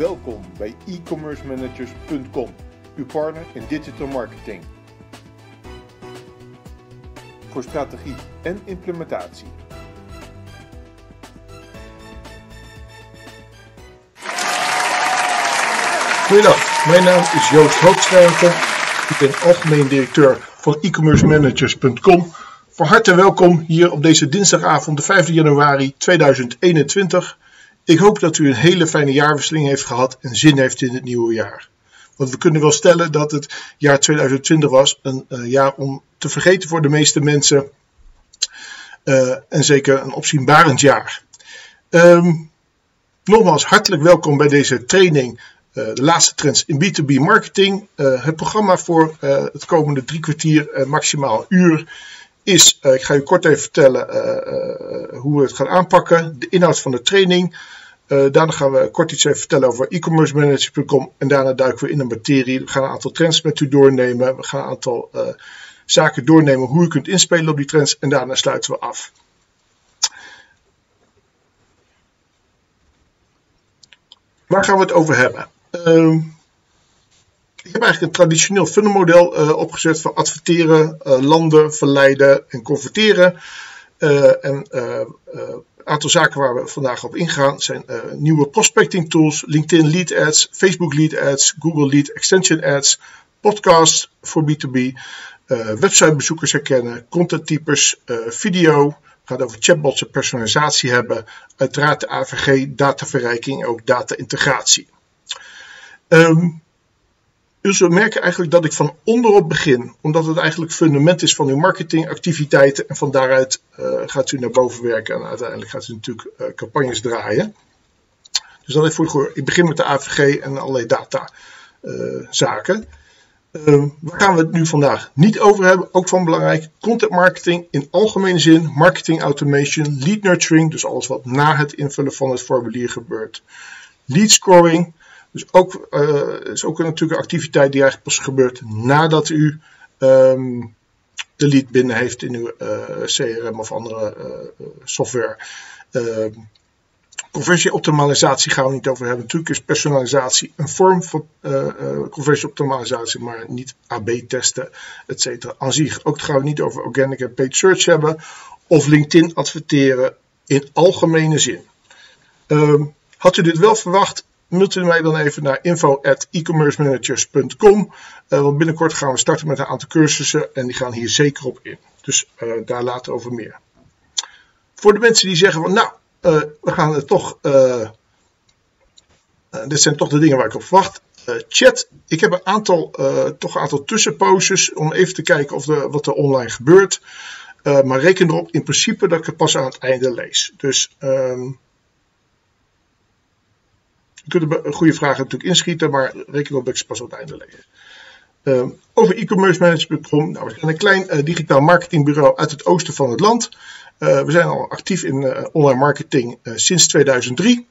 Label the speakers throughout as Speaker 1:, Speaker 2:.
Speaker 1: Welkom bij e-commercemanagers.com, uw partner in digital marketing. Voor strategie en implementatie.
Speaker 2: Goedendag, mijn naam is Joost Hoogstraten. Ik ben algemeen directeur van e-commercemanagers.com. Van harte welkom hier op deze dinsdagavond, de 5 januari 2021. Ik hoop dat u een hele fijne jaarwisseling heeft gehad en zin heeft in het nieuwe jaar. Want we kunnen wel stellen dat het jaar 2020 was een uh, jaar om te vergeten voor de meeste mensen. Uh, en zeker een opzienbarend jaar. Um, nogmaals, hartelijk welkom bij deze training. Uh, de laatste trends in B2B marketing. het programma voor het komende drie kwartier, maximaal uur is, uh, ik ga u kort even vertellen uh, uh, hoe we het gaan aanpakken, de inhoud van de training. daarna gaan we kort iets even vertellen over e-commerce manager.com en daarna duiken we in de materie. We gaan een aantal trends met u doornemen. We gaan een aantal zaken doornemen hoe u kunt inspelen op die trends en daarna sluiten we af. Waar gaan we het over hebben? Ehm, ik heb eigenlijk een traditioneel funnelmodel uh, opgezet van adverteren, uh, landen, verleiden en converteren. Uh, en een aantal zaken waar we vandaag op ingaan zijn nieuwe prospecting tools, LinkedIn Lead Ads, Facebook Lead Ads, Google Lead Extension Ads, podcasts voor B2B, websitebezoekers herkennen, content types, video. Gaat over chatbots en personalisatie hebben. Uiteraard de AVG, dataverrijking en ook data-integratie. Um, u zult merken eigenlijk dat ik van onderop begin, omdat het eigenlijk fundament is van uw marketingactiviteiten en van daaruit uh, gaat u naar boven werken en uiteindelijk gaat u natuurlijk uh, campagnes draaien. Dus dat is voor ik begin met de AVG en allerlei data uh, zaken. waar gaan we het nu vandaag niet over hebben? Ook van belangrijk, content marketing in algemene zin, marketing automation, lead nurturing, dus alles wat na het invullen van het formulier gebeurt. Lead scoring, dus ook, uh, is ook natuurlijk een activiteit die eigenlijk pas gebeurt nadat u um, de lead binnen heeft in uw uh, CRM of andere uh, software. Ehm, conversieoptimalisatie gaan we niet over hebben. Natuurlijk is personalisatie een vorm van conversieoptimalisatie, maar niet AB testen, et. Aan zich ook gaan we niet over organic en paid search hebben. Of LinkedIn adverteren in algemene zin. Um, had u dit wel verwacht? Mailt u mij dan even naar info.ecommercemanagers.com. Uh, want binnenkort gaan we starten met een aantal cursussen en die gaan hier zeker op in. Dus uh, daar later over meer. Voor de mensen die zeggen van nou, uh, we gaan het toch, dit zijn toch de dingen waar ik op wacht. chat, ik heb een aantal, toch een aantal tussenposes om even te kijken of de, wat er online gebeurt. maar reken erop in principe dat ik het pas aan het einde lees. Dus... Um, je kunt een goede vragen natuurlijk inschieten, maar reken op dat ik ze pas op het einde lezen. Uh, over e-commerce management.com. Nou, we zijn een klein uh, digitaal marketingbureau uit het oosten van het land. Uh, we zijn al actief in uh, online marketing sinds 2003.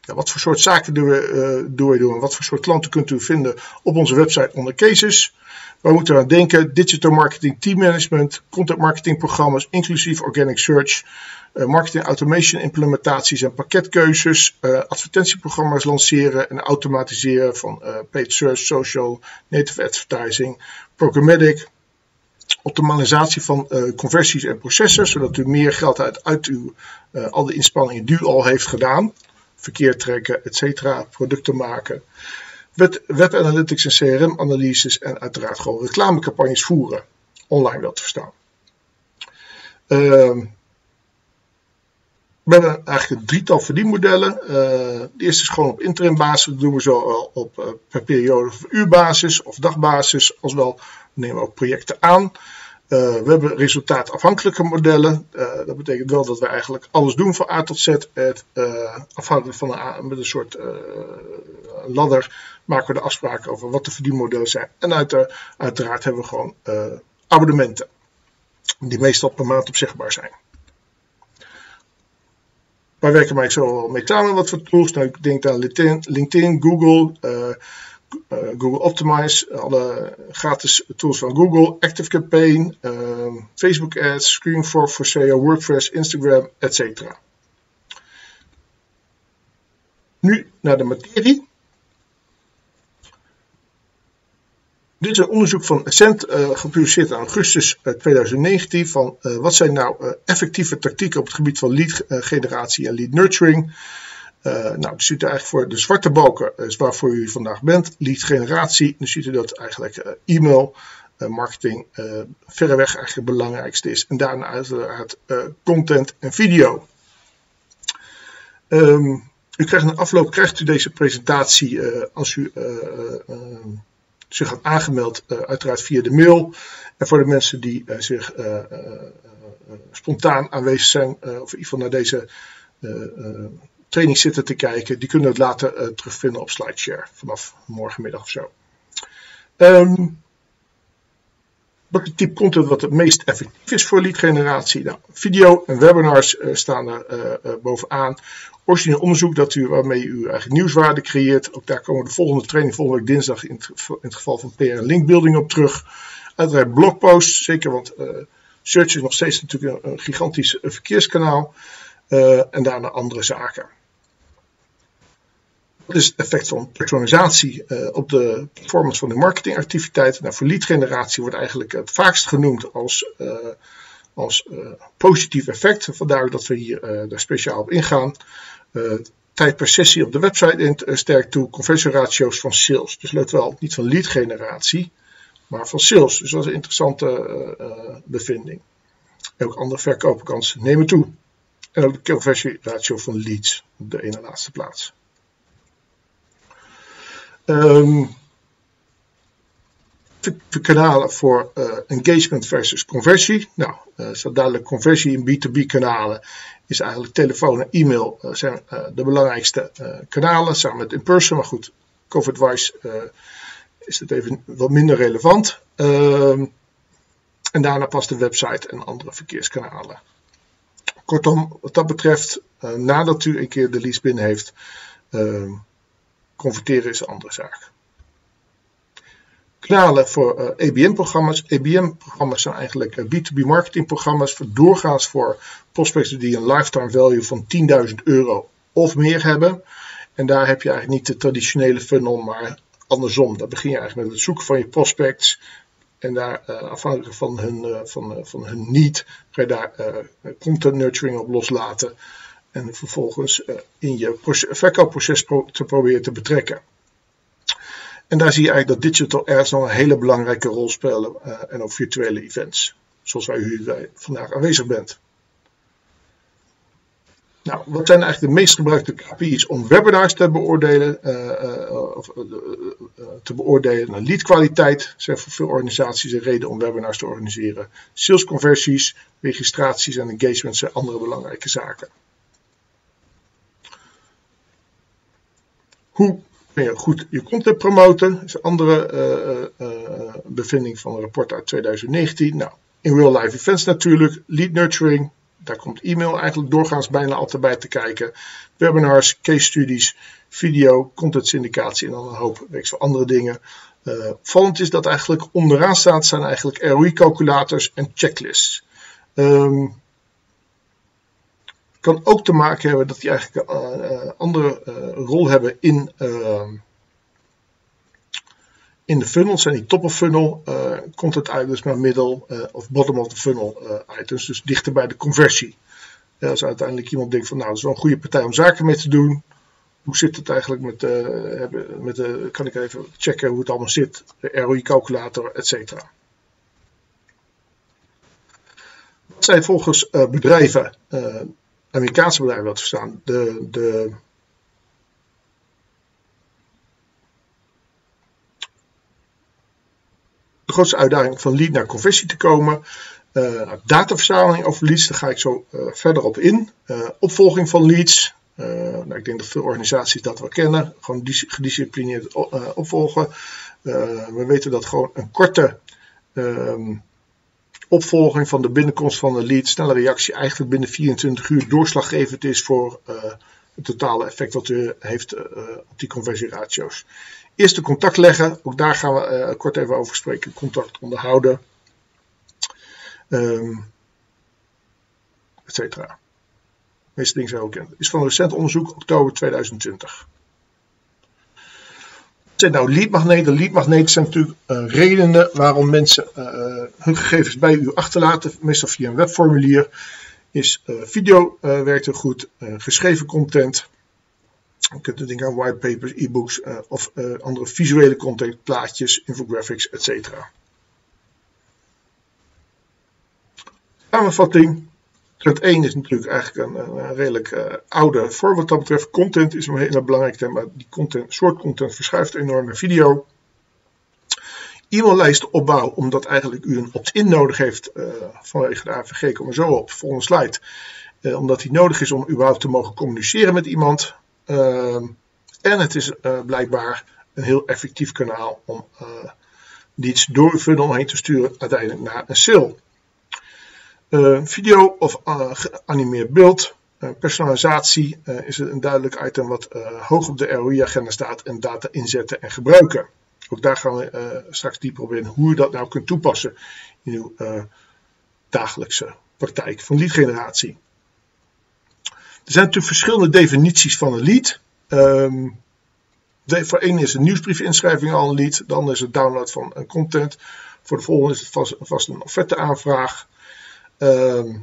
Speaker 2: Ja, wat voor soort zaken doen we, doen doen? Wat voor soort klanten kunt u vinden op onze website onder cases? We moeten aan denken? Digital marketing, team management, content marketing programma's, inclusief organic search, marketing automation implementaties en pakketkeuzes, uh, advertentieprogramma's lanceren en automatiseren van uh, paid search, social, native advertising, programmatic, optimalisatie van conversies en processen, zodat u meer geld uit, uit uw, al de inspanningen die u al heeft gedaan, verkeer trekken, etc., producten maken. Web, web analytics en CRM-analyses en uiteraard gewoon reclamecampagnes voeren, online wel te verstaan. Uh, we hebben eigenlijk een drietal verdienmodellen. Uh, de eerste is gewoon op interim basis. Dat doen we zowel op uh, per periode of uurbasis of dagbasis. Als wel we nemen ook projecten aan. We hebben resultaatafhankelijke modellen. dat betekent wel dat we eigenlijk alles doen van A tot Z. Het, afhankelijk van een, met een soort ladder maken we de afspraken over wat de verdienmodellen zijn. En uiteraard hebben we gewoon abonnementen. Die meestal per maand opzichtbaar zijn. Waar werken wij zo mee samen? Wat voor tools? Nou, ik denk aan LinkedIn, Google, uh, uh, Google Optimize, alle gratis tools van Google, Active Campaign, uh, Facebook Ads, Screenfork voor SEO, WordPress, Instagram, etc. Nu naar de materie. Dit is een onderzoek van Ascent, uh, gepubliceerd in augustus 2019, van uh, wat zijn nou effectieve tactieken op het gebied van lead generatie en lead nurturing. nou, dan ziet u eigenlijk voor de zwarte balken, is waarvoor u vandaag bent, lead generatie. Dan ziet u dat eigenlijk e-mail marketing verreweg eigenlijk het belangrijkste is. En daarna uiteraard content en video. Um, u krijgt de afloop krijgt u deze presentatie als u zich had aangemeld, uh, uiteraard via de mail. En voor de mensen die uh, zich uh, spontaan aanwezig zijn, of in ieder geval naar deze training zitten te kijken, die kunnen het later terugvinden op SlideShare vanaf morgenmiddag of zo. Um, wat het type content wat het meest effectief is voor lead generatie? Nou, video en webinars staan er bovenaan origineel onderzoek dat u, waarmee u eigenlijk nieuwswaarde creëert. Ook daar komen de volgende training volgende week dinsdag in het, geval van PR en linkbuilding op terug. Uiteraard blogposts, zeker want search is nog steeds natuurlijk een, gigantisch verkeerskanaal. En daarna andere zaken. Wat is het effect van personalisatie uh, op de performance van de marketingactiviteiten? Nou, voor lead generatie wordt eigenlijk het vaakst genoemd als, als positief effect. Vandaar dat we hier daar speciaal op ingaan. Tijd per sessie op de website sterk toe. Conversieratio's van sales. Dus let wel, niet van lead generatie, maar van sales. Dus dat is een interessante bevinding. Ook andere verkoopkansen nemen toe. En ook de conversieratio van leads op de ene laatste plaats. Um, kanalen voor uh, engagement versus conversie. Nou, uh, duidelijk conversie in B2B kanalen is eigenlijk telefoon en e-mail uh, zijn de belangrijkste kanalen samen met in-person. Maar goed, COVID-wise is het even wat minder relevant. Ehm, en daarna pas de website en andere verkeerskanalen. Kortom, wat dat betreft, nadat u een keer de lease binnen heeft, ehm, converteren is een andere zaak kanalen voor uh, eh, ABM-programma's. ABM-programma's zijn eigenlijk B2B eh, marketingprogramma's voor doorgaans voor prospects die een lifetime value van 10.000 euro of meer hebben. En daar heb je eigenlijk niet de traditionele funnel, maar andersom. Daar begin je eigenlijk met het zoeken van je prospects. En daar, uh, afhankelijk van hun, uh, van, van hun need, ga je daar content nurturing op loslaten. En vervolgens in je verkoopproces pro te proberen te betrekken. En daar zie je eigenlijk dat digital ads nog een hele belangrijke rol spelen. Uh, en ook virtuele events. Zoals wij hier vandaag aanwezig bent. Nou, wat zijn eigenlijk de meest gebruikte KPI's om webinars te beoordelen? Uh, te beoordelen. Nou, leadkwaliteit zijn voor veel organisaties een reden om webinars te organiseren. Salesconversies, registraties en engagements zijn andere belangrijke zaken. Hoe goed je content promoten. Dat is een andere uh, bevinding van een rapport uit 2019. Nou, in real life events natuurlijk. Lead nurturing. Daar komt e-mail eigenlijk doorgaans bijna altijd bij te kijken. Webinars, case studies, video, content syndicatie en dan een hoop andere dingen. Uh, vallend is dat eigenlijk onderaan staat zijn eigenlijk ROI-calculators en checklists. Um, kan ook te maken hebben dat die eigenlijk een uh, andere uh, rol hebben in, uh, in de funnels. En die top of funnel content items maar middel of bottom of the funnel items. Dus dichter bij de conversie. als uiteindelijk iemand denkt van nou dat is wel een goede partij om zaken mee te doen. Hoe zit het eigenlijk met, met de, kan ik even checken hoe het allemaal zit. De ROI-calculator, et cetera. Wat zijn volgens bedrijven Amerikaanse bedrijven te verstaan. De, de, de grootste uitdaging van lead naar conversie te komen. Uh, dataverzameling over leads, daar ga ik zo uh, verder op in. Uh, opvolging van leads. nou, ik denk dat veel organisaties dat wel kennen. Gewoon gedisciplineerd opvolgen. we weten dat gewoon een korte ehm, opvolging van de binnenkomst van de lead, snelle reactie, eigenlijk binnen 24 uur doorslaggevend is voor uh, het totale effect wat u heeft uh, op die conversieratio's. Eerst de contact leggen, ook daar gaan we uh, kort even over spreken. Contact onderhouden, um, et cetera. meeste dingen zijn ook bekend. Is van recent onderzoek, oktober 2020. Zijn nou leadmagneten? Leadmagneten zijn natuurlijk uh, redenen waarom mensen uh, hun gegevens bij u achterlaten, meestal via een webformulier. Is video werkt er goed, geschreven content. Je kunt denken aan whitepapers, e-books of andere visuele content, plaatjes, infographics, etc. Samenvatting. Trend 1 is natuurlijk eigenlijk een, een redelijk uh, oude voor wat dat betreft. Content is een heel belangrijk thema. Die content, soort content verschuift enorm naar video. E-maillijsten opbouwen, omdat eigenlijk u een opt-in nodig heeft uh, vanwege de AVG. Kom er zo op, volgende slide. Uh, omdat die nodig is om überhaupt te mogen communiceren met iemand. Ehm, en het is blijkbaar een heel effectief kanaal om iets door funnel heen te sturen uiteindelijk naar een sale. Uh, video of uh, geanimeerd beeld. Uh, personalisatie is een duidelijk item wat hoog op de ROI-agenda staat. En data inzetten en gebruiken. Ook daar gaan we straks dieper op in hoe je dat nou kunt toepassen in uw dagelijkse praktijk van leadgeneratie. Er zijn natuurlijk verschillende definities van een lead. De, voor één is een nieuwsbriefinschrijving al een lead. Dan is het download van een content. Voor de volgende is het vast, vast een offerteaanvraag. Uh,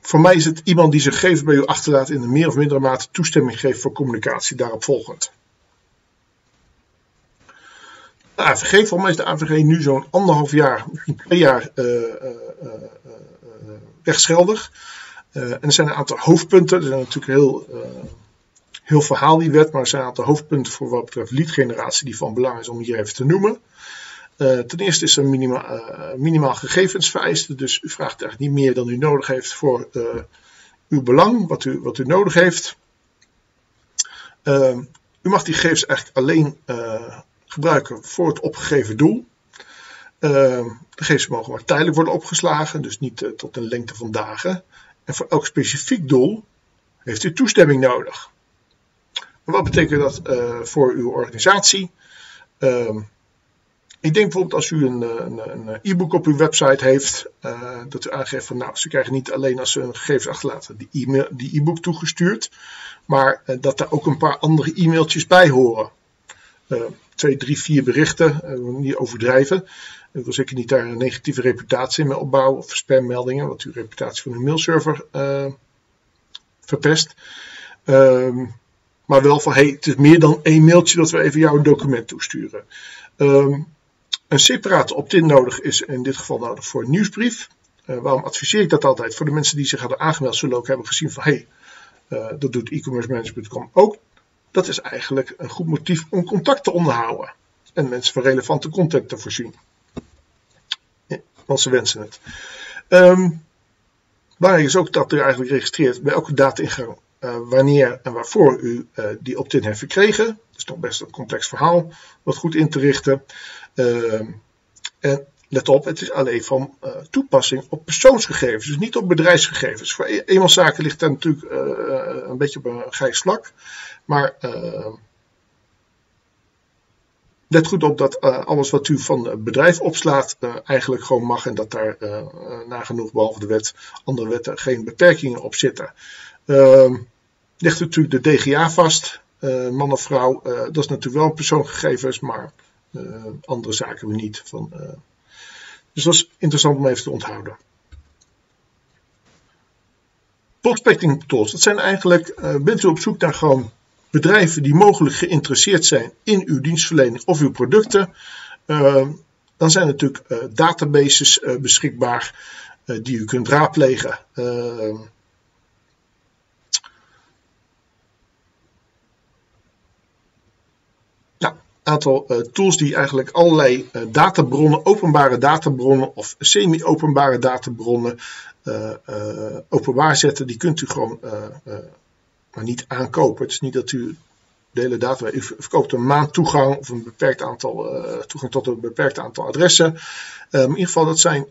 Speaker 2: voor mij is het iemand die zijn gegevens bij u achterlaat in een meer of mindere mate toestemming geeft voor communicatie daarop volgend. De AVG, voor mij is de AVG nu zo'n anderhalf jaar, misschien twee jaar uh, uh, uh, rechtsgeldig. en er zijn een aantal hoofdpunten. Er zijn natuurlijk heel, heel verhaal die wet, maar er zijn een aantal hoofdpunten voor wat betreft leadgeneratie die van belang is om hier even te noemen. Uh, ten eerste is er minimaal, uh, minimaal gegevens vereist. Dus u vraagt eigenlijk niet meer dan u nodig heeft voor uh, uw belang, wat u, wat u nodig heeft. u mag die gegevens eigenlijk alleen gebruiken voor het opgegeven doel. de gegevens mogen maar tijdelijk worden opgeslagen, dus niet tot een lengte van dagen. En voor elk specifiek doel heeft u toestemming nodig. wat betekent dat voor uw organisatie? Ik denk bijvoorbeeld als u een, een, e-book op uw website heeft, uh, dat u aangeeft van nou, ze krijgen niet alleen als ze hun gegevens achterlaten die, e e-book toegestuurd, maar uh, dat daar ook een paar andere e-mailtjes bij horen. Twee, drie, vier berichten, niet overdrijven. Ik wil zeker niet daar een negatieve reputatie mee opbouwen of spammeldingen, wat uw reputatie van uw mailserver verpest. Ehm, maar wel van, hey, het is meer dan één mailtje dat we even jouw document toesturen. Um, een separate opt-in nodig is in dit geval nodig voor een nieuwsbrief. Uh, waarom adviseer ik dat altijd? Voor de mensen die zich hadden aangemeld zullen ook hebben gezien van hé, hey, uh, dat doet e-commerce management.com ook. Dat is eigenlijk een goed motief om contact te onderhouden. En mensen van relevante content te voorzien. Want ze wensen het. Um, belangrijk is ook dat u eigenlijk registreert bij elke data-ingang wanneer en waarvoor u die opt-in heeft verkregen. Dat is toch best een complex verhaal, wat goed in te richten. Uh, en let op, het is alleen van uh, toepassing op persoonsgegevens, dus niet op bedrijfsgegevens. Voor e eenmanszaken ligt daar natuurlijk een beetje op een grijs vlak. Maar let goed op dat alles wat u van het bedrijf opslaat eigenlijk gewoon mag en dat daar nagenoeg, behalve de wet, andere wetten geen beperkingen op zitten. Ehm, ligt natuurlijk de DGA vast, man of vrouw, dat is natuurlijk wel een persoonsgegevens, maar uh, andere zaken we niet. Van, dus dat is interessant om even te onthouden. Prospecting tools, dat zijn eigenlijk, bent u op zoek naar gewoon bedrijven die mogelijk geïnteresseerd zijn in uw dienstverlening of uw producten. dan zijn natuurlijk databases beschikbaar die u kunt raadplegen aantal uh, tools die eigenlijk allerlei uh, databronnen, openbare databronnen of semi-openbare databronnen uh, openbaar zetten. Die kunt u gewoon maar niet aankopen. Het is niet dat u de hele data, u verkoopt een maand toegang of een beperkt aantal, toegang tot een beperkt aantal adressen. in ieder geval, dat zijn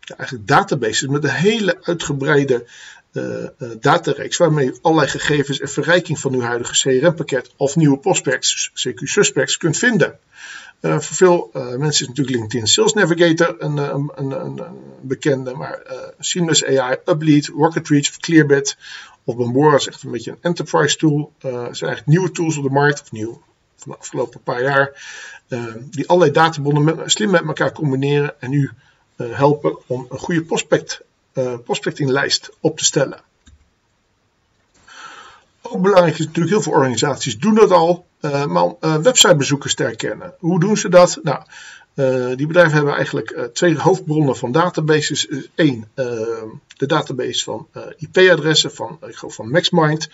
Speaker 2: ja, eigenlijk databases met een hele uitgebreide datareeks waarmee u allerlei gegevens en verrijking van uw huidige CRM-pakket of nieuwe prospects, CQ-suspects, kunt vinden. voor veel mensen is natuurlijk LinkedIn Sales Navigator een, een, een, bekende, maar Seamless AI, Uplead, Rocket Reach of Clearbit of Bambora is echt een beetje een enterprise tool. Uh, zijn eigenlijk nieuwe tools op de markt, of nieuw van de afgelopen paar jaar, die allerlei databonnen slim met elkaar combineren en u helpen om een goede prospect, prospectinglijst op te stellen. Ook belangrijk is natuurlijk, heel veel organisaties doen dat al, uh, maar uh, websitebezoekers te herkennen. Hoe doen ze dat? Nou, die bedrijven hebben eigenlijk twee hoofdbronnen van databases. Eén, de database van IP-adressen van, ik van MaxMind.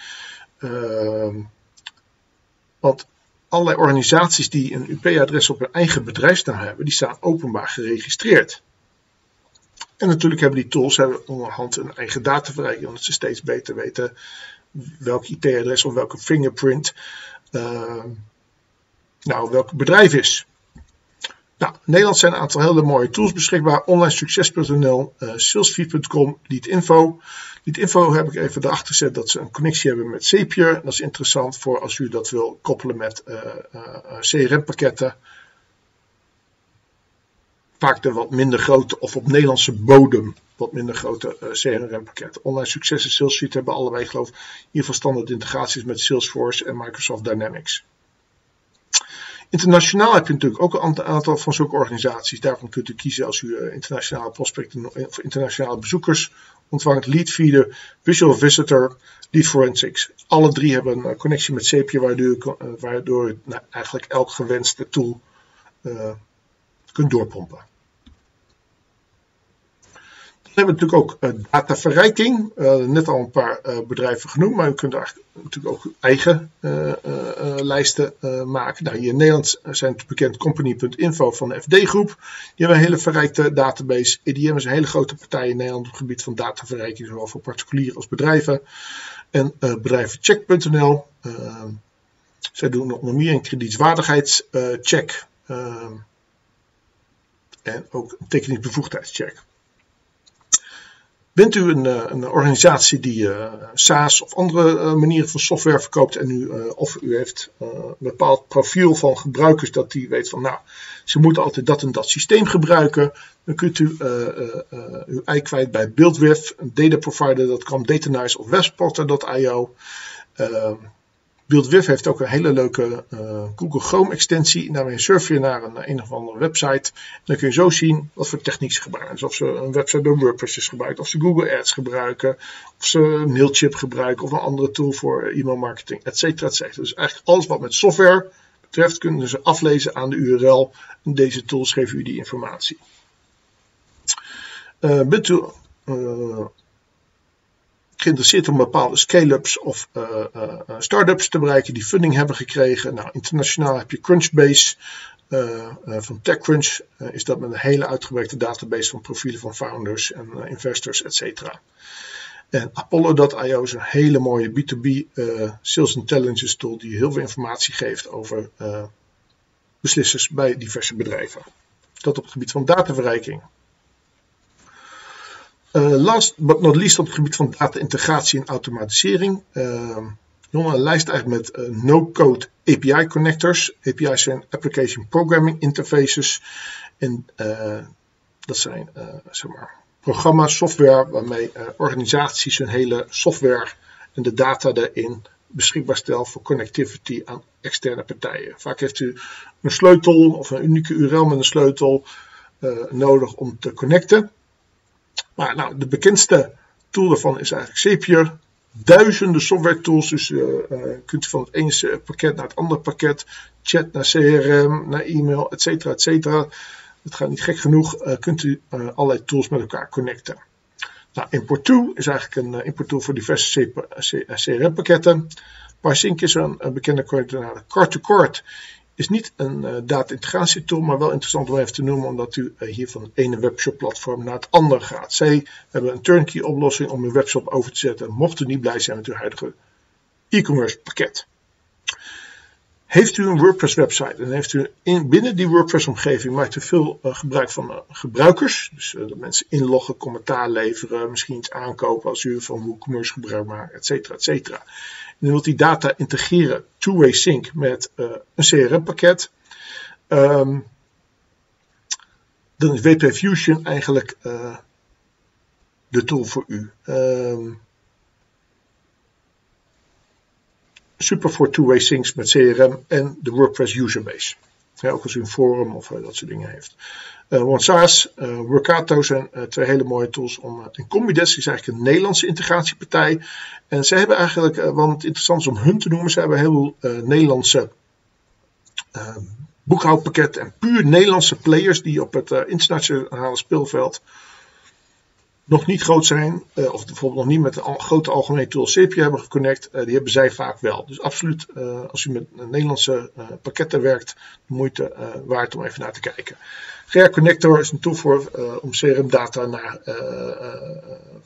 Speaker 2: want allerlei organisaties die een IP-adres op hun eigen bedrijfsnaam hebben, die staan openbaar geregistreerd. En natuurlijk hebben die tools hebben onderhand een eigen dataverrijking, omdat ze steeds beter weten welk IP-adres of welke fingerprint uh, nou, welk bedrijf is. Nou, in Nederland zijn een aantal hele mooie tools beschikbaar. Onlinesucces.nl, uh, salesfeed.com, Leadinfo. Leadinfo heb ik even erachter gezet dat ze een connectie hebben met Zapier. Dat is interessant voor als u dat wil koppelen met uh, uh, CRM-pakketten vaak de wat minder grote of op Nederlandse bodem wat minder grote uh, CRM-pakketten. Online succes en Salesforce hebben allebei geloof ik in ieder geval standaard integraties met Salesforce en Microsoft Dynamics. Internationaal heb je natuurlijk ook een aantal van zulke organisaties. Daarvan kunt u kiezen als u uh, internationale prospecten of internationale bezoekers ontvangt. Leadfeeder, Visual Visitor, Lead Forensics. Alle drie hebben een uh, connectie met Zapier waardoor, waardoor u nou, eigenlijk elk gewenste tool kunt doorpompen. Dan hebben we natuurlijk ook uh, dataverrijking. Uh, net al een paar uh, bedrijven genoemd, maar u kunt eigenlijk natuurlijk ook eigen lijsten maken. Nou, hier in Nederland zijn het bekend company.info van de FD-groep. Die hebben een hele verrijkte database. EDM is een hele grote partij in Nederland op het gebied van dataverrijking, zowel voor particulieren als bedrijven. En bedrijvencheck.nl. zij doen onder meer een kredietwaardigheidscheck. en ook een tekeningsbevoegdheidscheck. Bent u een, eh, een organisatie die uh, SaaS of andere uh, manieren van software verkoopt en u, uh, of u heeft een bepaald profiel van gebruikers dat die weet van nou, ze moeten altijd dat en dat systeem gebruiken, dan kunt u uw ei kwijt bij BuildWith, een data provider dat kan Datanize of. BuildWith heeft ook een hele leuke uh, Google Chrome extensie. Daarmee surf je naar een, een of andere website. En dan kun je zo zien wat voor techniek ze gebruiken. Dus of ze een website door WordPress is. Of ze Google Ads gebruiken. Of ze Mailchimp gebruiken. Of een andere tool voor e-mail marketing. Etcetera, etcetera. Dus eigenlijk alles wat met software betreft kunnen ze aflezen aan de URL. En deze tools geven u die informatie. U uh, geïnteresseerd om bepaalde scale-ups of uh, start-ups te bereiken die funding hebben gekregen. Nou, internationaal heb je Crunchbase. Van TechCrunch is dat met een hele uitgebreide database van profielen van founders en investors, etc. En Apollo.io is een hele mooie B2B sales intelligence tool die heel veel informatie geeft over beslissers bij diverse bedrijven. Dat op het gebied van dataverrijking. Uh, last but not least op het gebied van data-integratie en automatisering. Uh, lijst eigenlijk met uh, no-code API connectors. API's zijn Application Programming Interfaces. En dat zijn zeg maar, programma's, software waarmee organisaties hun hele software en de data erin beschikbaar stellen voor connectivity aan externe partijen. Vaak heeft u een sleutel of een unieke URL met een sleutel nodig om te connecten. Maar nou, de bekendste tool daarvan is eigenlijk Zapier. Duizenden software tools, dus uh, uh, kunt van het ene pakket naar het andere pakket, chat naar CRM, naar e-mail, et cetera, et cetera. Het gaat niet gek genoeg, uh, kunt u allerlei tools met elkaar connecten. Nou, Import2 is eigenlijk een import tool voor diverse CRM-pakketten. PySync is een, bekende coördinator. Card-to-Card is niet een uh, data-integratietool, maar wel interessant om even te noemen, omdat u uh, hier van het ene webshop-platform naar het andere gaat. Zij hebben een turnkey oplossing om uw webshop over te zetten, mocht u niet blij zijn met uw huidige e-commerce pakket. Heeft u een WordPress website en heeft u in, binnen die WordPress omgeving maakt u veel uh, gebruik van gebruikers. Dus dat mensen inloggen, commentaar leveren, misschien iets aankopen als u van WooCommerce gebruik maakt, et cetera, et cetera dan wilt die data integreren, two-way sync met uh, een CRM-pakket. ehm, dan is WP Fusion eigenlijk uh, de tool voor u. Um, super voor two-way syncs met CRM en de WordPress userbase. Ook als u een forum of uh, dat soort dingen heeft. OneSAAS, uh, Workato zijn uh, twee hele mooie tools om. en Combidesk is eigenlijk een Nederlandse integratiepartij. En ze hebben eigenlijk, wat het interessant is om hun te noemen, ze hebben heel veel Nederlandse boekhoudpakketten en puur Nederlandse players die op het internationale speelveld nog niet groot zijn, uh, of bijvoorbeeld nog niet met een grote algemene tool CPI hebben geconnect, uh, die hebben zij vaak wel. Dus absoluut, uh, als u met Nederlandse pakketten werkt, de moeite waard om even naar te kijken. GR Connector is een tool voor, om CRM data naar,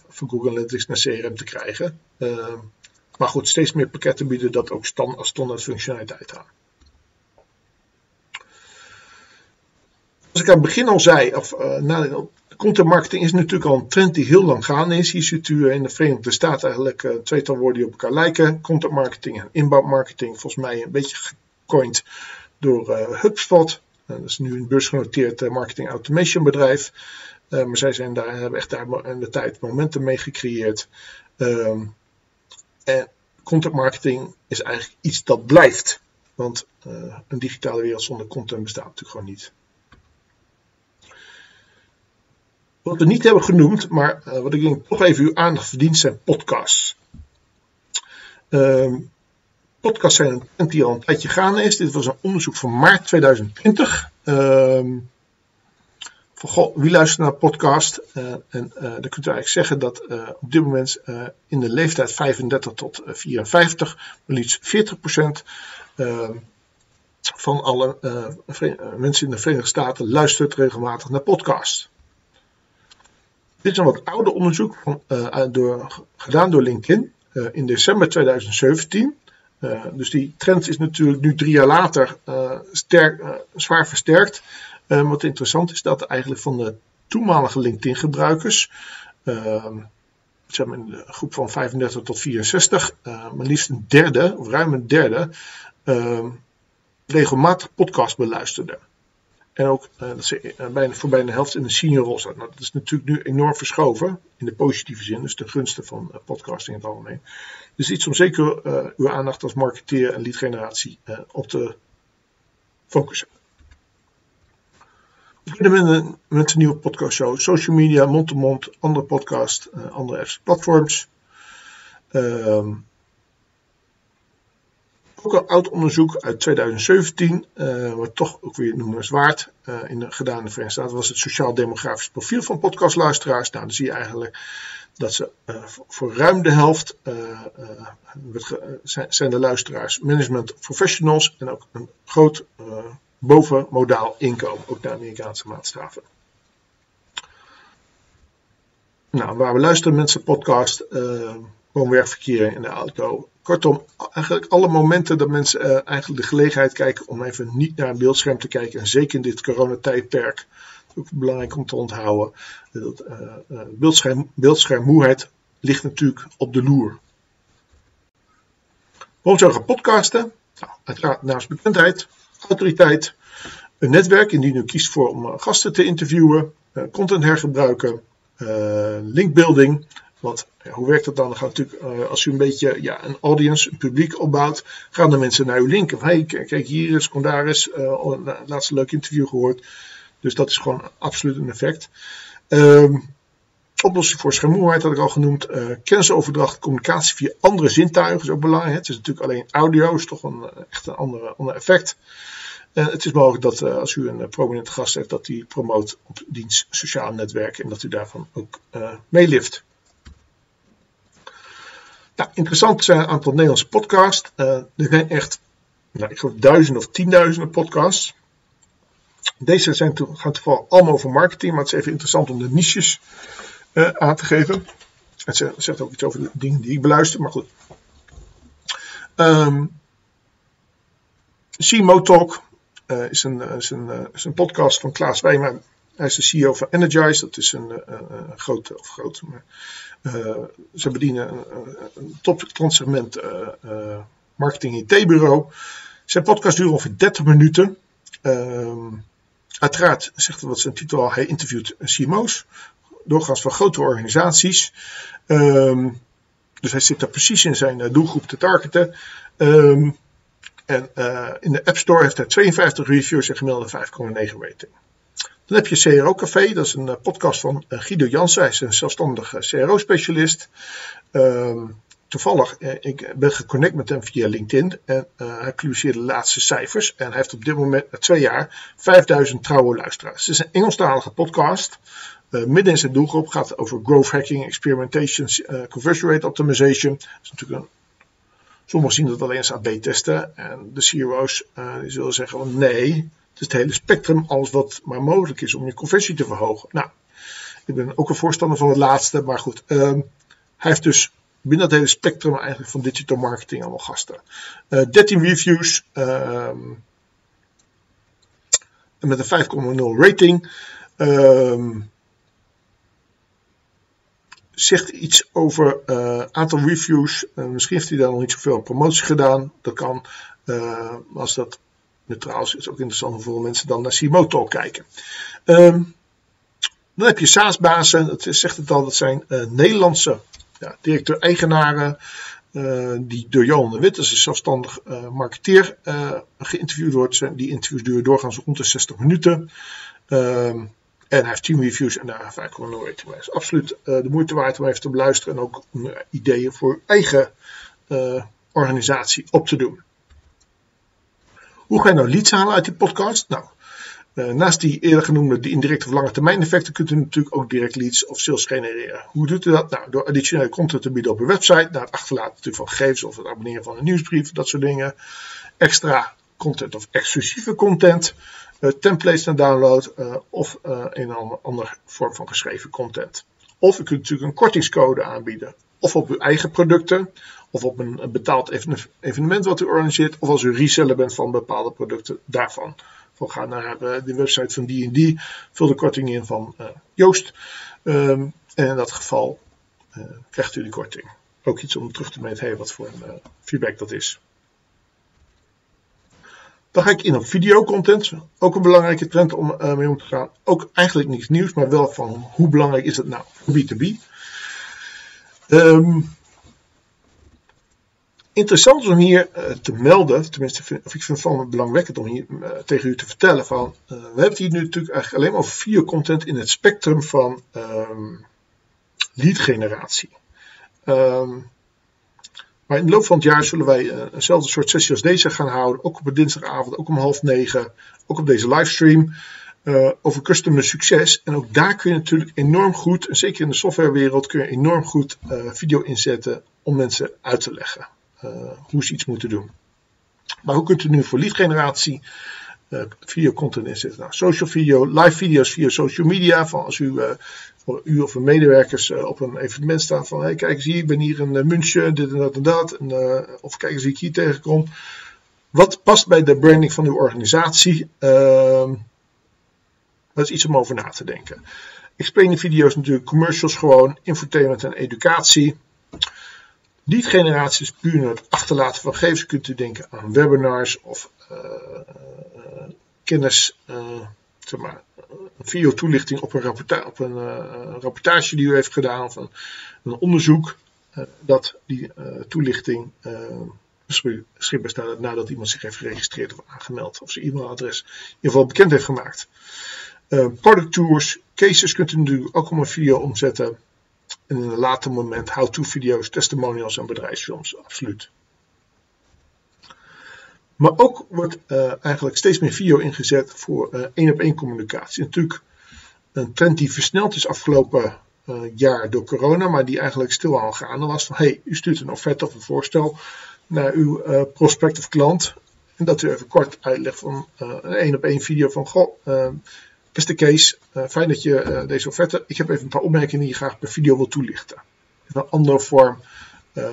Speaker 2: van Google Analytics naar CRM te krijgen. maar goed, steeds meer pakketten bieden dat ook als standaard functionaliteit aan. Als ik aan het begin al zei, of na, Content marketing is natuurlijk al een trend die heel lang gaande is. Hier ziet u in de Verenigde Staten eigenlijk uh, tweetal woorden die op elkaar lijken. Content marketing en inbound marketing. Volgens mij een beetje gecoind door uh, HubSpot. Uh, dat is nu een beursgenoteerd marketing automation bedrijf. maar zij zijn daar, hebben echt daar in de tijd momentum mee gecreëerd. Ehm, en content marketing is eigenlijk iets dat blijft. Want een digitale wereld zonder content bestaat natuurlijk gewoon niet. Wat we niet hebben genoemd, maar uh, wat ik denk toch even uw aandacht verdient, zijn podcasts. Uh, podcasts zijn een trend die al een tijdje gaande is. Dit was een onderzoek van maart 2020. Uh, van, goh, wie luistert naar podcast? Uh, en uh, dan kunt u eigenlijk zeggen dat op dit moment in de leeftijd 35 tot 54 maar liefst 40% ehm, van alle mensen in de Verenigde Staten luistert regelmatig naar podcasts. Dit is een wat ouder onderzoek van, uh, door, gedaan door LinkedIn uh, in december 2017. Uh, eh, dus die trend is natuurlijk nu drie jaar later sterk, zwaar versterkt. wat interessant is dat eigenlijk van de toenmalige LinkedIn-gebruikers, zeg maar in de groep van 35 tot 64, maar liefst een derde, of ruim een derde, regelmatig podcast beluisterde. En ook uh, dat ze bijna, voor bijna de helft in de senior rol staat. Nou, dat is natuurlijk nu enorm verschoven. In de positieve zin. Dus ten gunste van uh, podcasting in het algemeen. Dus iets om zeker uw aandacht als marketeer en lead generatie op te focussen. Beginnen met een, met een nieuwe podcastshow. Social media, mond-to-mond, andere podcast, andere platforms. Ehm, ook een oud onderzoek uit 2017, uh, eh, wat toch ook weer noemenswaard uh, gedaan in de Verenigde Staten, was het sociaal-demografisch profiel van podcastluisteraars. Nou, dan zie je eigenlijk dat ze uh, voor ruim de helft zijn de luisteraars management professionals en ook een groot bovenmodaal inkomen, ook de Amerikaanse maatstaven. Nou, waar we luisteren mensen podcast, woon-werkverkeer in de auto, Kortom, eigenlijk alle momenten dat mensen uh, eigenlijk de gelegenheid kijken om even niet naar een beeldscherm te kijken. En zeker in dit coronatijdperk. Ook belangrijk om te onthouden. Dat, uh, beeldscherm, beeldschermmoeheid ligt natuurlijk op de loer. Waarom zou podcasten? Nou, uiteraard naast bekendheid, autoriteit, een netwerk indien u kiest voor om gasten te interviewen, content hergebruiken, linkbuilding want hoe werkt dat dan? gaat natuurlijk, uh, als u een beetje ja, een audience, een publiek opbouwt, gaan de mensen naar uw link. Of hey, kijk hier is, kom daar eens, laatste leuk interview gehoord. Dus dat is gewoon absoluut een effect. Um, oplossing voor schermmoeheid had ik al genoemd. Uh, kennisoverdracht, communicatie via andere zintuigen is ook belangrijk. Het is natuurlijk alleen audio, is toch een, echt een ander, ander effect. Uh, het is mogelijk dat als u een prominente gast heeft, dat die promoot op dienst sociaal netwerk en dat u daarvan ook meelift. Interessant zijn een aantal Nederlandse podcasts. Uh, er zijn echt, nou, ik geloof duizenden of tienduizenden podcasts. Deze zijn to gaan toevallig allemaal over marketing, maar het is even interessant om de niches uh, aan te geven. Het zegt ook iets over de dingen die ik beluister, maar goed. Um, CMO Talk uh, is, een, een, een podcast van Klaas Wijman. Hij is de CEO van Energize. Dat is een, een, een grote, of grote, maar uh, ze bedienen een, top transsegment uh, marketing IT-bureau. Zijn podcast duurt ongeveer 30 minuten. Ehm, uiteraard zegt wat zijn titel al, hij interviewt CMO's, doorgaans van grote organisaties. Ehm, dus hij zit daar precies in zijn eh, doelgroep te targeten. Ehm, en in de App Store heeft hij 52 reviews en gemiddelde 5,9 rating. Dan heb je CRO Café, dat is een uh, podcast van uh, Guido Jansen. Hij is een zelfstandige CRO-specialist. Um, toevallig, ik ben geconnect met hem via LinkedIn en hij publiceert de laatste cijfers. En hij heeft op dit moment, na twee jaar, 5000 trouwe luisteraars. Het is een Engelstalige podcast. Midden in zijn doelgroep gaat over growth hacking, experimentation, conversion rate optimization. Is natuurlijk een, sommigen zien dat alleen eens aan B-testen. En de CEO's zullen zeggen nee, het is het hele spectrum, alles wat maar mogelijk is om je conversie te verhogen. Nou, ik ben ook een voorstander van het laatste, maar goed. Um, hij heeft dus binnen het hele spectrum eigenlijk van digital marketing allemaal gasten. 13 reviews um, met een 5,0 rating. Um, zegt iets over uh, aantal reviews. Uh, misschien heeft hij daar nog niet zoveel promotie gedaan. Dat kan. Als dat neutraal is, is ook interessant voor veel mensen dan naar Simoto kijken. Um, dan heb je SaaS-bazen. Dat zegt het al. Dat zijn Nederlandse ja, directeur-eigenaren. die door Johan de Wit, dat is een zelfstandig marketeer, geïnterviewd wordt. Die interviews duren doorgaans rond de 60 minuten. Um, en hij heeft 10 reviews en daar 5,0 rating bij. absoluut uh, de moeite waard om even te beluisteren en ook om ideeën voor eigen uh, organisatie op te doen. Hoe ga je nou leads halen uit die podcast? Nou, uh, naast die eerder genoemde die indirecte of lange termijn effecten kunt u natuurlijk ook direct leads of sales genereren. Hoe doet u dat? Nou, door additionele content te bieden op uw website, naar het achterlaten van gegevens of het abonneren van een nieuwsbrief, dat soort dingen. Extra content of exclusieve content uh, templates naar download uh, of een of andere vorm van geschreven content. Of u kunt natuurlijk een kortingscode aanbieden. Of op uw eigen producten, of op een, betaald evenement wat u organiseert, of als u reseller bent van bepaalde producten daarvan. Van ga naar de website van die en die, vul de korting in van Joost. Um, en in dat geval krijgt u die korting. Ook iets om terug te meten, wat voor een feedback dat is. Dan ga ik in op videocontent. Ook een belangrijke trend om mee om te gaan. Ook eigenlijk niets nieuws, maar wel van hoe belangrijk is het nou voor B2B. Um, interessant om hier uh, te melden, tenminste of ik vind het van belangwekkend om hier uh, tegen u te vertellen van, we hebben hier nu natuurlijk eigenlijk alleen maar over videocontent in het spectrum van um, lead generatie. Um, maar in de loop van het jaar zullen wij eenzelfde soort sessie als deze gaan houden. Ook op een dinsdagavond, ook om half negen. Ook op deze livestream. Over customer succes. En ook daar kun je natuurlijk enorm goed, en zeker in de softwarewereld, kun je enorm goed video inzetten om mensen uit te leggen hoe ze iets moeten doen. Maar hoe kunt u nu voor lead generatie video content inzetten? Nou, social video, live video's via social media. Van als u u of uw medewerkers uh, op een evenement staan van hey, kijk eens hier, ik ben hier in uh, München, dit en dat en dat. Uh, of kijk eens wie ik hier tegenkom. Wat past bij de branding van uw organisatie? Ehm, dat is iets om over na te denken. Explain video's natuurlijk, commercials gewoon, infotainment en educatie. Lead generatie is puur naar het achterlaten van gegevens. Kunt u denken aan webinars of kennis, zeg maar, een video-toelichting op, een, op een uh, rapportage die u heeft gedaan of een, onderzoek, uh, dat die uh, toelichting beschikbaar staat nadat iemand zich heeft geregistreerd of aangemeld of zijn e-mailadres in ieder geval bekend heeft gemaakt. product tours, cases kunt u natuurlijk ook om een video omzetten. En in een later moment how-to video's, testimonials en bedrijfsfilms, absoluut. Maar ook wordt uh, eigenlijk steeds meer video ingezet voor uh, één op één communicatie. Natuurlijk een trend die versneld is afgelopen uh, jaar door corona, maar die eigenlijk stil aan gaande was. Van hey, u stuurt een offerte of een voorstel naar uw prospect of klant. En dat u even kort uitlegt van een één op één video van goh, beste Kees, fijn dat je deze offerte. Ik heb even een paar opmerkingen die je graag per video wil toelichten. In een andere vorm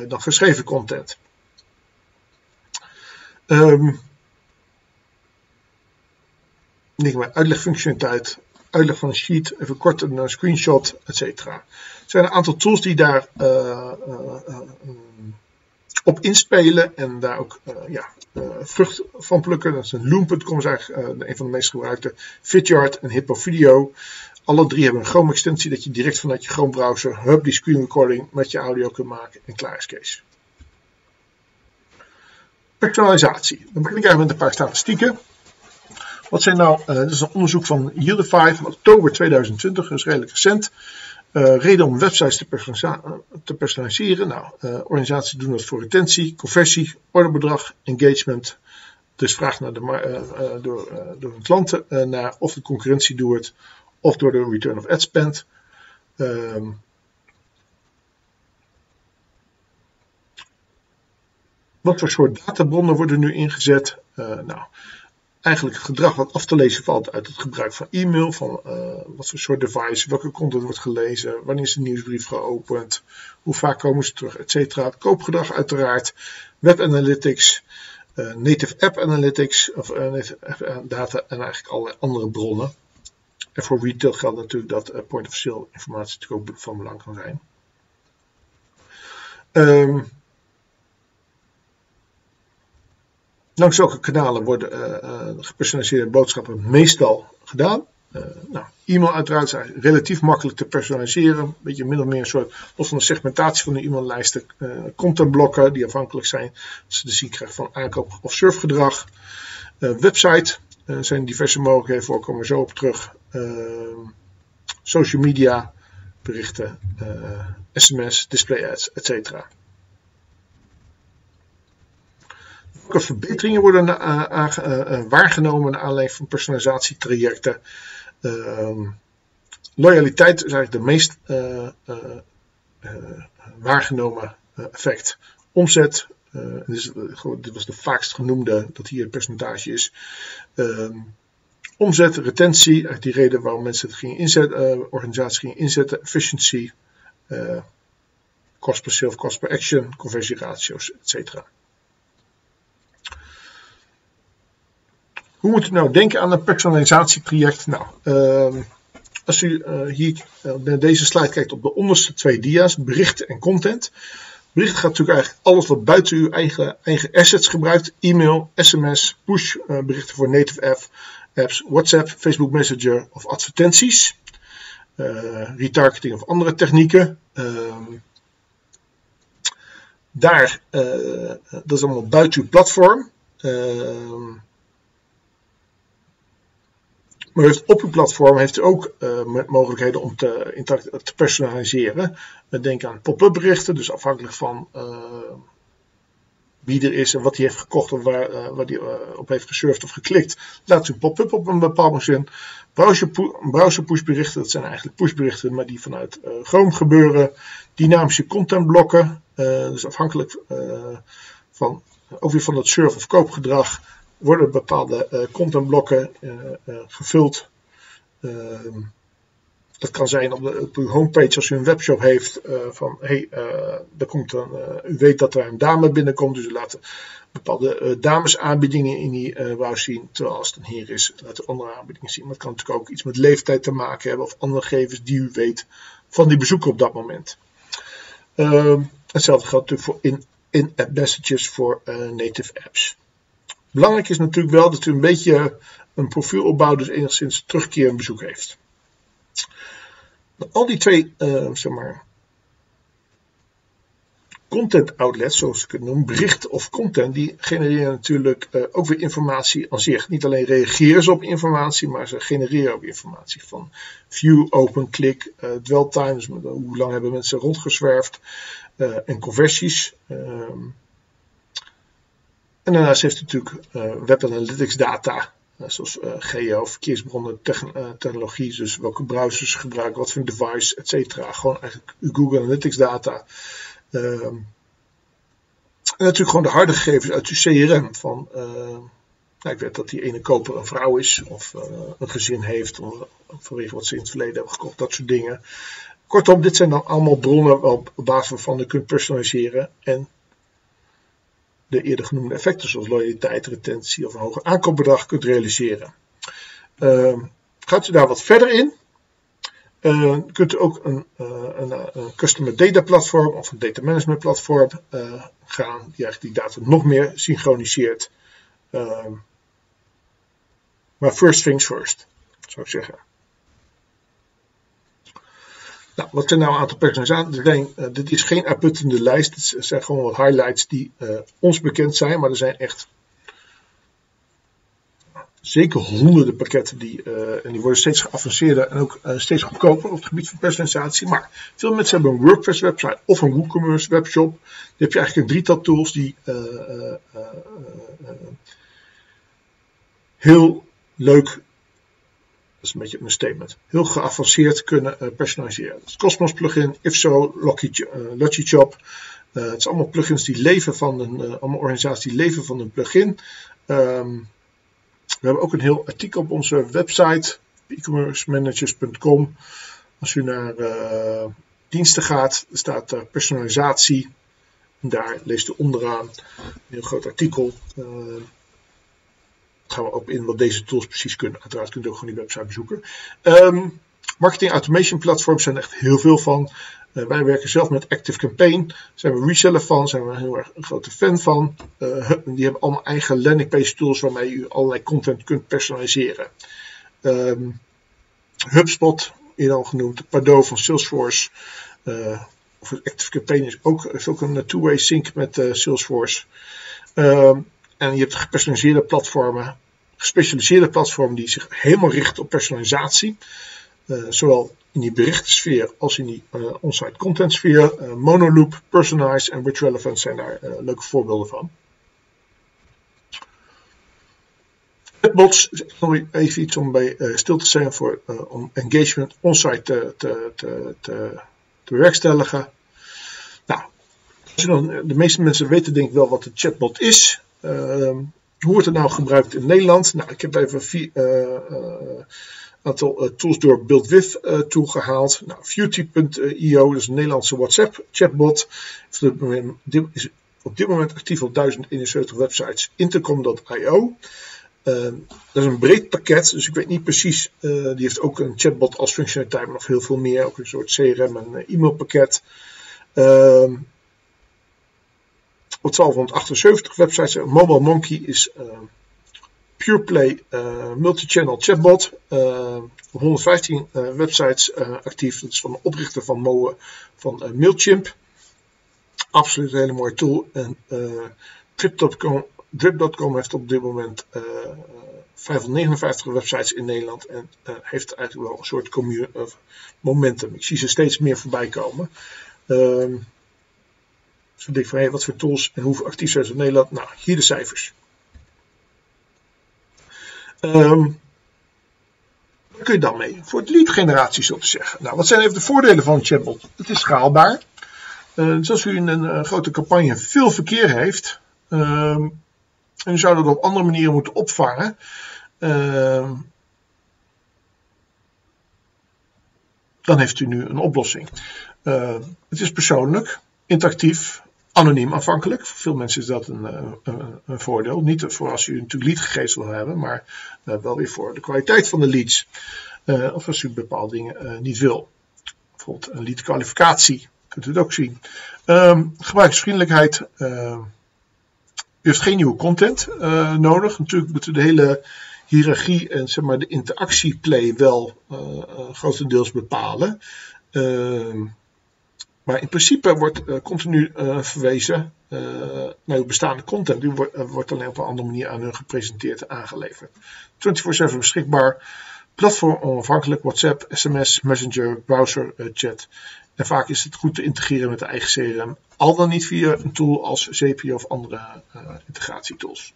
Speaker 2: dan geschreven content. Um, uitlegfunctionaliteit, uitleg van een sheet, even kort een screenshot, etc. Er zijn een aantal tools die daar op inspelen en daar ook ja, vrucht van plukken. Dat is een Loom.com is eigenlijk een van de meest gebruikte. Vidyard en Hippo Video. Alle drie hebben een Chrome extensie dat je direct vanuit je Chrome browser hub die screen recording met je audio kunt maken en klaar is Kees. Personalisatie. Dan begin ik eigenlijk met een paar statistieken. Wat zijn nou, dit is een onderzoek van Yieldify van oktober 2020, dus redelijk recent. Uh, reden om websites te, personaliseren. Nou, uh, organisaties doen dat voor retentie, conversie, orderbedrag, engagement. Dus vraag naar de, door, door hun klanten naar of de concurrentie doet of door de return of ad spend. Um, wat voor soort databronnen worden nu ingezet? Uh, nou, eigenlijk gedrag wat af te lezen valt uit het gebruik van e-mail, van uh, wat voor soort device, welke content wordt gelezen, wanneer is de nieuwsbrief geopend, hoe vaak komen ze terug, etc. Koopgedrag uiteraard, web analytics, uh, native app analytics, of app data en eigenlijk allerlei andere bronnen. En voor retail geldt natuurlijk dat point of sale informatie natuurlijk ook van belang kan zijn. Um, langs welke kanalen worden uh, uh, gepersonaliseerde boodschappen meestal gedaan? nou, e-mail uiteraard is relatief makkelijk te personaliseren. Een beetje min of meer een soort, los van de segmentatie van de e-maillijsten, contentblokken die afhankelijk zijn. Als ze de zien krijgen van aankoop of surfgedrag. website, er eh, zijn diverse mogelijkheden voor, komen zo op terug. Ehm, social media, berichten, sms, eh, display ads, etc. Welke verbeteringen worden uh, waargenomen naar aanleiding van personalisatietrajecten? Uh, loyaliteit is eigenlijk de meest waargenomen effect. Omzet, dus, dit was de vaakst genoemde, dat hier het percentage is. Uh, omzet, retentie, eigenlijk die reden waarom mensen het gingen inzetten, organisaties gingen inzetten, efficiency, cost per sale, cost per action, conversieratio's, etc. Hoe moet u nou denken aan een personalisatieproject? Nou, ehm, als u hier naar deze slide kijkt op de onderste twee dia's, berichten en content, Berichten gaat natuurlijk eigenlijk alles wat buiten uw eigen, eigen assets gebruikt. E-mail, sms, push uh, berichten voor native apps, WhatsApp, Facebook Messenger of advertenties. Uh, retargeting of andere technieken. Uh, daar, uh, dat is allemaal buiten uw platform. Ehm, maar op uw platform heeft u ook uh, mogelijkheden om te, te personaliseren. Denk aan pop-up berichten, dus afhankelijk van uh, wie er is en wat hij heeft gekocht of waar, hij op heeft gesurfd of geklikt. Laat u een pop-up op een bepaald moment. Browser, browser pushberichten, dat zijn eigenlijk pushberichten, maar die vanuit Chrome gebeuren. Dynamische contentblokken, dus afhankelijk van, ook weer van het surf- of koopgedrag worden bepaalde uh, contentblokken uh, uh, gevuld. Ehm, dat kan zijn op, de, op, uw homepage als u een webshop heeft van hey, er komt een, u weet dat er een dame binnenkomt, dus u laat bepaalde damesaanbiedingen in die browser zien, terwijl als het een heer is, laat u andere aanbiedingen zien. Maar het kan natuurlijk ook iets met leeftijd te maken hebben of andere gegevens die u weet van die bezoeker op dat moment. Ehm, hetzelfde geldt natuurlijk voor in-app messages voor native apps. Belangrijk is natuurlijk wel dat u een beetje een profiel opbouwt, dus enigszins terugkeer en bezoek heeft. Al die twee, uh, zeg maar, content outlets, zoals ik het noem, berichten of content, die genereren natuurlijk uh, ook weer informatie aan zich. Niet alleen reageren ze op informatie, maar ze genereren ook informatie van view, open, click, uh, dwell times, hoe lang hebben mensen rondgezwerfd en conversies. Ehm, en daarnaast heeft natuurlijk uh, web analytics data, uh, zoals uh, geo, verkeersbronnen, technologie, dus welke browsers gebruiken, wat voor device, etc. Gewoon eigenlijk Google Analytics data. Ehm, en natuurlijk gewoon de harde gegevens uit uw CRM van ik weet dat die ene koper een vrouw is of een gezin heeft of, vanwege wat ze in het verleden hebben gekocht, dat soort dingen. Kortom, dit zijn dan allemaal bronnen op basis waarvan je kunt personaliseren en de eerder genoemde effecten zoals loyaliteit, retentie of een hoger aankoopbedrag kunt realiseren. Uh, gaat u daar wat verder in? Uh, kunt u ook een, uh, een, een, Customer Data Platform of een Data Management Platform gaan, die eigenlijk die data nog meer synchroniseert. Ehm, maar first things first, zou ik zeggen. Nou, wat zijn nou een aantal personalisaties? dit is geen uitputtende lijst, het zijn gewoon wat highlights die ons bekend zijn, maar er zijn echt zeker honderden pakketten die, uh, en die worden steeds geavanceerder en ook steeds goedkoper op het gebied van personalisatie. Maar veel mensen hebben een WordPress website of een WooCommerce webshop. Dan heb je eigenlijk een drietal tools die heel leuk, dat is een beetje een statement, heel geavanceerd kunnen personaliseren. Dus Cosmos plugin, Ifso, Logichop. het zijn allemaal plugins die leven van een, allemaal organisaties die leven van een plugin. Um, we hebben ook een heel artikel op onze website, e-commercemanagers.com. Als u naar uh, diensten gaat, staat er personalisatie. Daar leest u onderaan een heel groot artikel. Gaan we ook in wat deze tools precies kunnen. Uiteraard kunt u ook gewoon die website bezoeken. Um, marketing automation platforms zijn echt heel veel van. Uh, wij werken zelf met Active Campaign. Zijn we reseller van, zijn we heel erg een grote fan van. Uh, die hebben allemaal eigen landing page tools waarmee u allerlei content kunt personaliseren. Um, HubSpot, eerder al genoemd. Pardot van Salesforce. Uh, of Active Campaign is ook, ook een two-way sync met Salesforce. Um, en je hebt gepersonaliseerde platformen, gespecialiseerde platformen die zich helemaal richten op personalisatie. Uh, zowel in die berichtensfeer als in die uh, on-site content sfeer. Uh, Monoloop, Personalize en With Relevant zijn daar leuke voorbeelden van. Chatbots nog even iets om bij stil te zijn voor om engagement on-site te, te, te, te, te bewerkstelligen. Nou, de meeste mensen weten denk ik wel wat een chatbot is. Ehm, hoe wordt het nou gebruikt in Nederland? Nou, ik heb even vier, aantal uh, tools door BuildWith toegehaald. Nou, dat is een Nederlandse WhatsApp chatbot. Is op dit moment actief op 1071 websites. Intercom.io. Uh, dat is een breed pakket, dus ik weet niet precies. Die heeft ook een chatbot als functionaliteit, maar nog heel veel meer. Ook een soort CRM en e-mailpakket. Uh, op 1278 websites. Mobile Monkey is PurePlay uh, multi-channel chatbot. Uh, 115 uh, websites uh, actief. Dat is van de oprichter van Moe van uh, Mailchimp. Absoluut een hele mooie tool. En uh, Drip.com, heeft op dit moment 559 websites in Nederland. En heeft eigenlijk wel een soort momentum. Ik zie ze steeds meer voorbij komen. Uh, dus ik denk van wat voor tools en hoe actief zijn ze in Nederland? Nou, hier de cijfers. Um, kun je dan mee? Voor de lead generatie zo te zeggen. Nou, wat zijn even de voordelen van chatbot? Het is schaalbaar. Uh, dus als u in een uh, grote campagne veel verkeer heeft, uh, en u zou dat op andere manieren moeten opvangen, ehm, dan heeft u nu een oplossing. het is persoonlijk, interactief, anoniem aanvankelijk. Voor veel mensen is dat een, eh, een, voordeel. Niet voor als u natuurlijk leadgegevens wil hebben, maar uh, wel weer voor de kwaliteit van de leads. Uh, of als u bepaalde dingen niet wil. Bijvoorbeeld een leadkwalificatie, kunt u het ook zien. Um, gebruiksvriendelijkheid. u heeft geen nieuwe content nodig. Natuurlijk moet u de hele hiërarchie en zeg maar, de interactieplay wel grotendeels bepalen. Ehm, maar in principe wordt continu uh, verwezen uh, naar uw bestaande content. Die wordt, wordt alleen op een andere manier aan u gepresenteerd en aangeleverd. 24-7 beschikbaar. Platform onafhankelijk, WhatsApp, SMS, Messenger, browser, chat. En vaak is het goed te integreren met de eigen CRM. Al dan niet via een tool als Zapier of andere integratietools.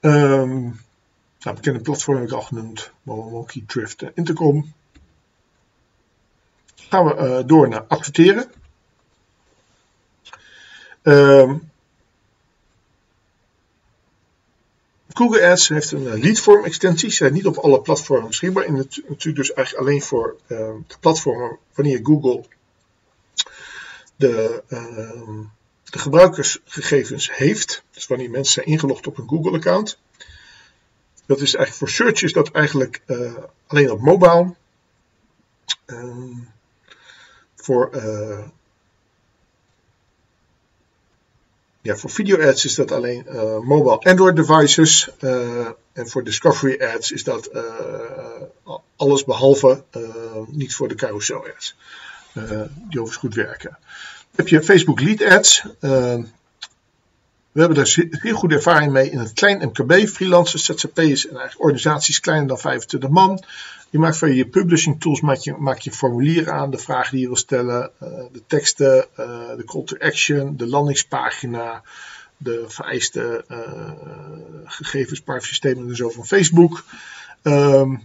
Speaker 2: Um, nou, bekende platform heb ik al genoemd. Monkey, Drift Intercom gaan we uh, door naar adverteren. Uh, Google Ads heeft een uh, leadform extensie. Ze zijn niet op alle platformen beschikbaar. En natuurlijk dus eigenlijk alleen voor uh, de platformen wanneer Google de, ehm, de gebruikersgegevens heeft. Dus wanneer mensen zijn ingelogd op een Google account. Dat is eigenlijk voor search is dat eigenlijk uh, alleen op mobile. Ehm, voor, ja, voor video ads is dat alleen mobile Android devices. en voor discovery ads is dat alles behalve niet voor de carousel ads. die overigens goed werken. Dan heb je Facebook lead ads. We hebben daar heel goede ervaring mee in het klein MKB, freelancers, ZZP'ers en organisaties kleiner dan 25 man. Je maakt van je publishing tools maak je, maak je formulieren aan, de vragen die je wil stellen, uh, de teksten, uh, de call to action, de landingspagina, de vereiste uh, gegevens, en zo van Facebook. Um,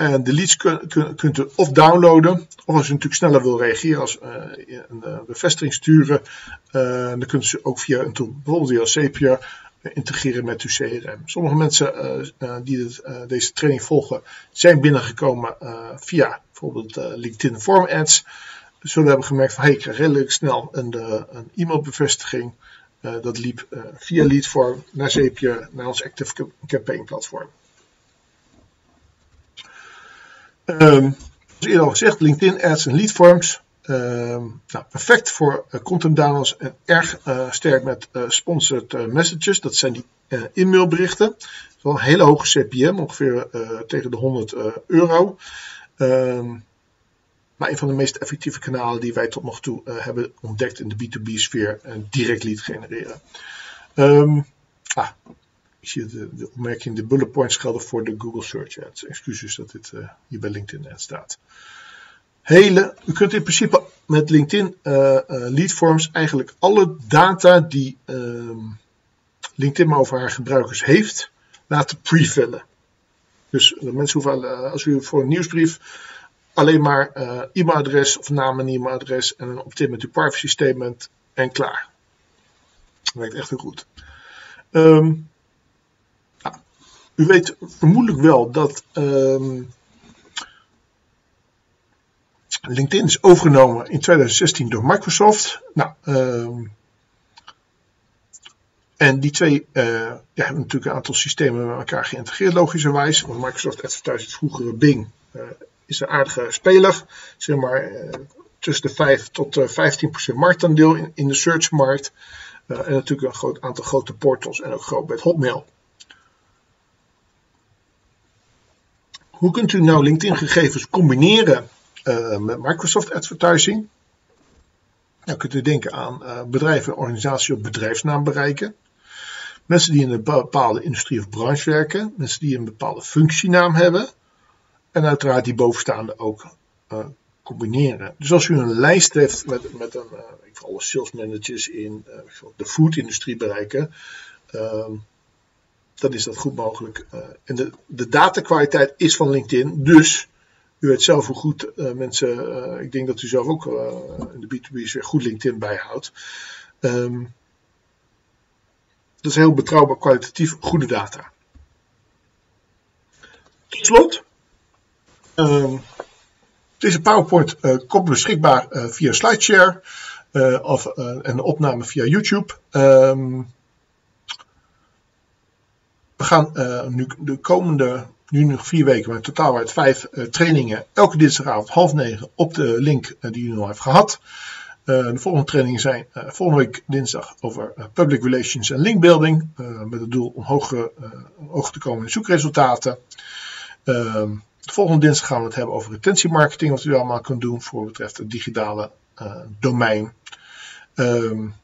Speaker 2: en de leads kun, kun, kunt u of downloaden, of als u natuurlijk sneller wil reageren als uh, een uh, bevestiging sturen, dan kunt u ze ook via een tool, bijvoorbeeld via Zapier, integreren met uw CRM. Sommige mensen die deze training volgen, zijn binnengekomen via bijvoorbeeld LinkedIn Form Ads. Zullen hebben gemerkt van hey, ik krijg redelijk snel een, een e-mailbevestiging. dat liep via Leadform naar Zapier, naar ons Active Campaign platform. Um, zoals eerder al gezegd, LinkedIn Ads en Leadforms. Um, nou, perfect voor uh, content downloads en erg uh, sterk met uh, sponsored messages. Dat zijn die e-mailberichten. Dat wel een hele hoge CPM, ongeveer tegen de 100 euro. Um, maar een van de meest effectieve kanalen die wij tot nog toe hebben ontdekt in de B2B-sfeer, direct lead genereren. ah, ik zie de, de opmerking, de bullet points gelden voor de Google Search Ads. Excuses dat dit uh, hier bij LinkedIn staat. Hele, u kunt in principe met LinkedIn uh, leadforms eigenlijk alle data die ehm, LinkedIn maar over haar gebruikers heeft, laten prefillen. Dus mensen hoeven, als u voor een nieuwsbrief alleen maar e-mailadres of naam en e-mailadres en een opt-in met uw privacy statement en klaar. Dat werkt echt heel goed. Um, u weet vermoedelijk wel dat um, LinkedIn is overgenomen in 2016 door Microsoft. Nou, um, en die twee ja, hebben natuurlijk een aantal systemen met elkaar geïntegreerd, logischerwijs. Want Microsoft Advertising, vroegere Bing, uh, is een aardige speler. Zeg maar uh, tussen de 5 tot 15% marktaandeel in, in de searchmarkt. en natuurlijk een groot aantal grote portals en ook groot met Hotmail. Hoe kunt u nou LinkedIn gegevens combineren uh, met Microsoft Advertising? Nou kunt u denken aan uh, bedrijven en organisaties op bedrijfsnaam bereiken. Mensen die in een bepaalde industrie of branche werken. Mensen die een bepaalde functienaam hebben. En uiteraard die bovenstaande ook uh, combineren. Dus als u een lijst heeft met, met een, ik alle sales managers in de food-industrie bereiken. Ehm, dan is dat goed mogelijk. Uh, en de, de datakwaliteit is van LinkedIn, dus u weet zelf hoe goed uh, mensen, uh, ik denk dat u zelf ook in de B2B weer goed LinkedIn bijhoudt. Um, dat is heel betrouwbaar, kwalitatief goede data. Tot slot, um, deze PowerPoint komt beschikbaar via SlideShare of een opname via YouTube. Um, we gaan uh, nu de komende, nu nog vier weken, maar totaal uit vijf uh, trainingen, elke dinsdagavond half negen op de link uh, die u nu heeft gehad. de volgende trainingen zijn volgende week dinsdag over public relations en linkbuilding. met het doel om hoger, hoger te komen in zoekresultaten. Ehm, de volgende dinsdag gaan we het hebben over retentiemarketing, wat u allemaal kunt doen voor betreft het digitale domein. Um,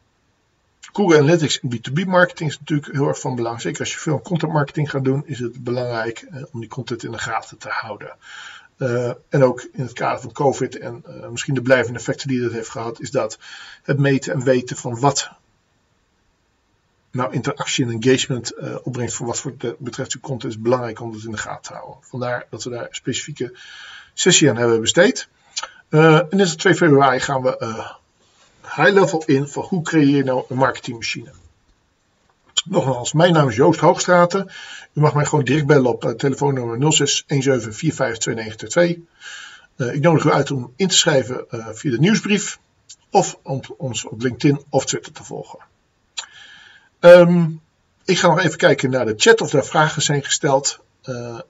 Speaker 2: Google Analytics en B2B marketing is natuurlijk heel erg van belang. Zeker als je veel content marketing gaat doen, is het belangrijk eh, om die content in de gaten te houden. Uh, en ook in het kader van COVID en uh, misschien de blijvende effecten die dat heeft gehad, is dat het meten en weten van wat nou interactie en engagement opbrengt voor wat voor de, betreft uw content is belangrijk om dat in de gaten te houden. Vandaar dat we daar een specifieke sessie aan hebben besteed. en dit is 2 februari gaan we high level in van hoe creëer je nou een marketingmachine. Nogmaals, mijn naam is Joost Hoogstraten. U mag mij gewoon direct bellen op uh, telefoonnummer 0617452922. Uh, ik nodig u uit om in te schrijven uh, via de nieuwsbrief of om ons op LinkedIn of Twitter te volgen. Um, ik ga nog even kijken naar de chat of daar vragen zijn gesteld.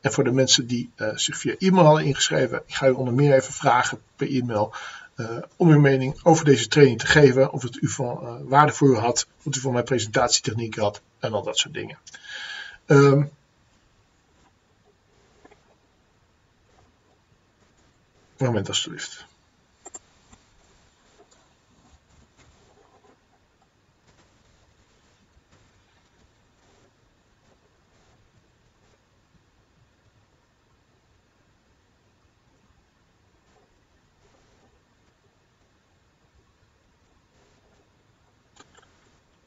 Speaker 2: En voor de mensen die zich via e-mail hadden ingeschreven, ik ga u onder meer even vragen per e-mail uh, om uw mening over deze training te geven. Of het u van waarde voor u had, wat u van mijn presentatietechniek had en al dat soort dingen. Um, moment alstublieft.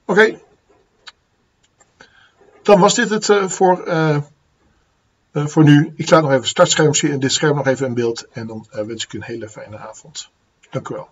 Speaker 2: Oké. Dan was dit het uh, voor, uh, uh, voor nu. Ik laat nog even startscherm zien en dit scherm nog even in beeld. En dan wens ik u een hele fijne avond. Dank u wel.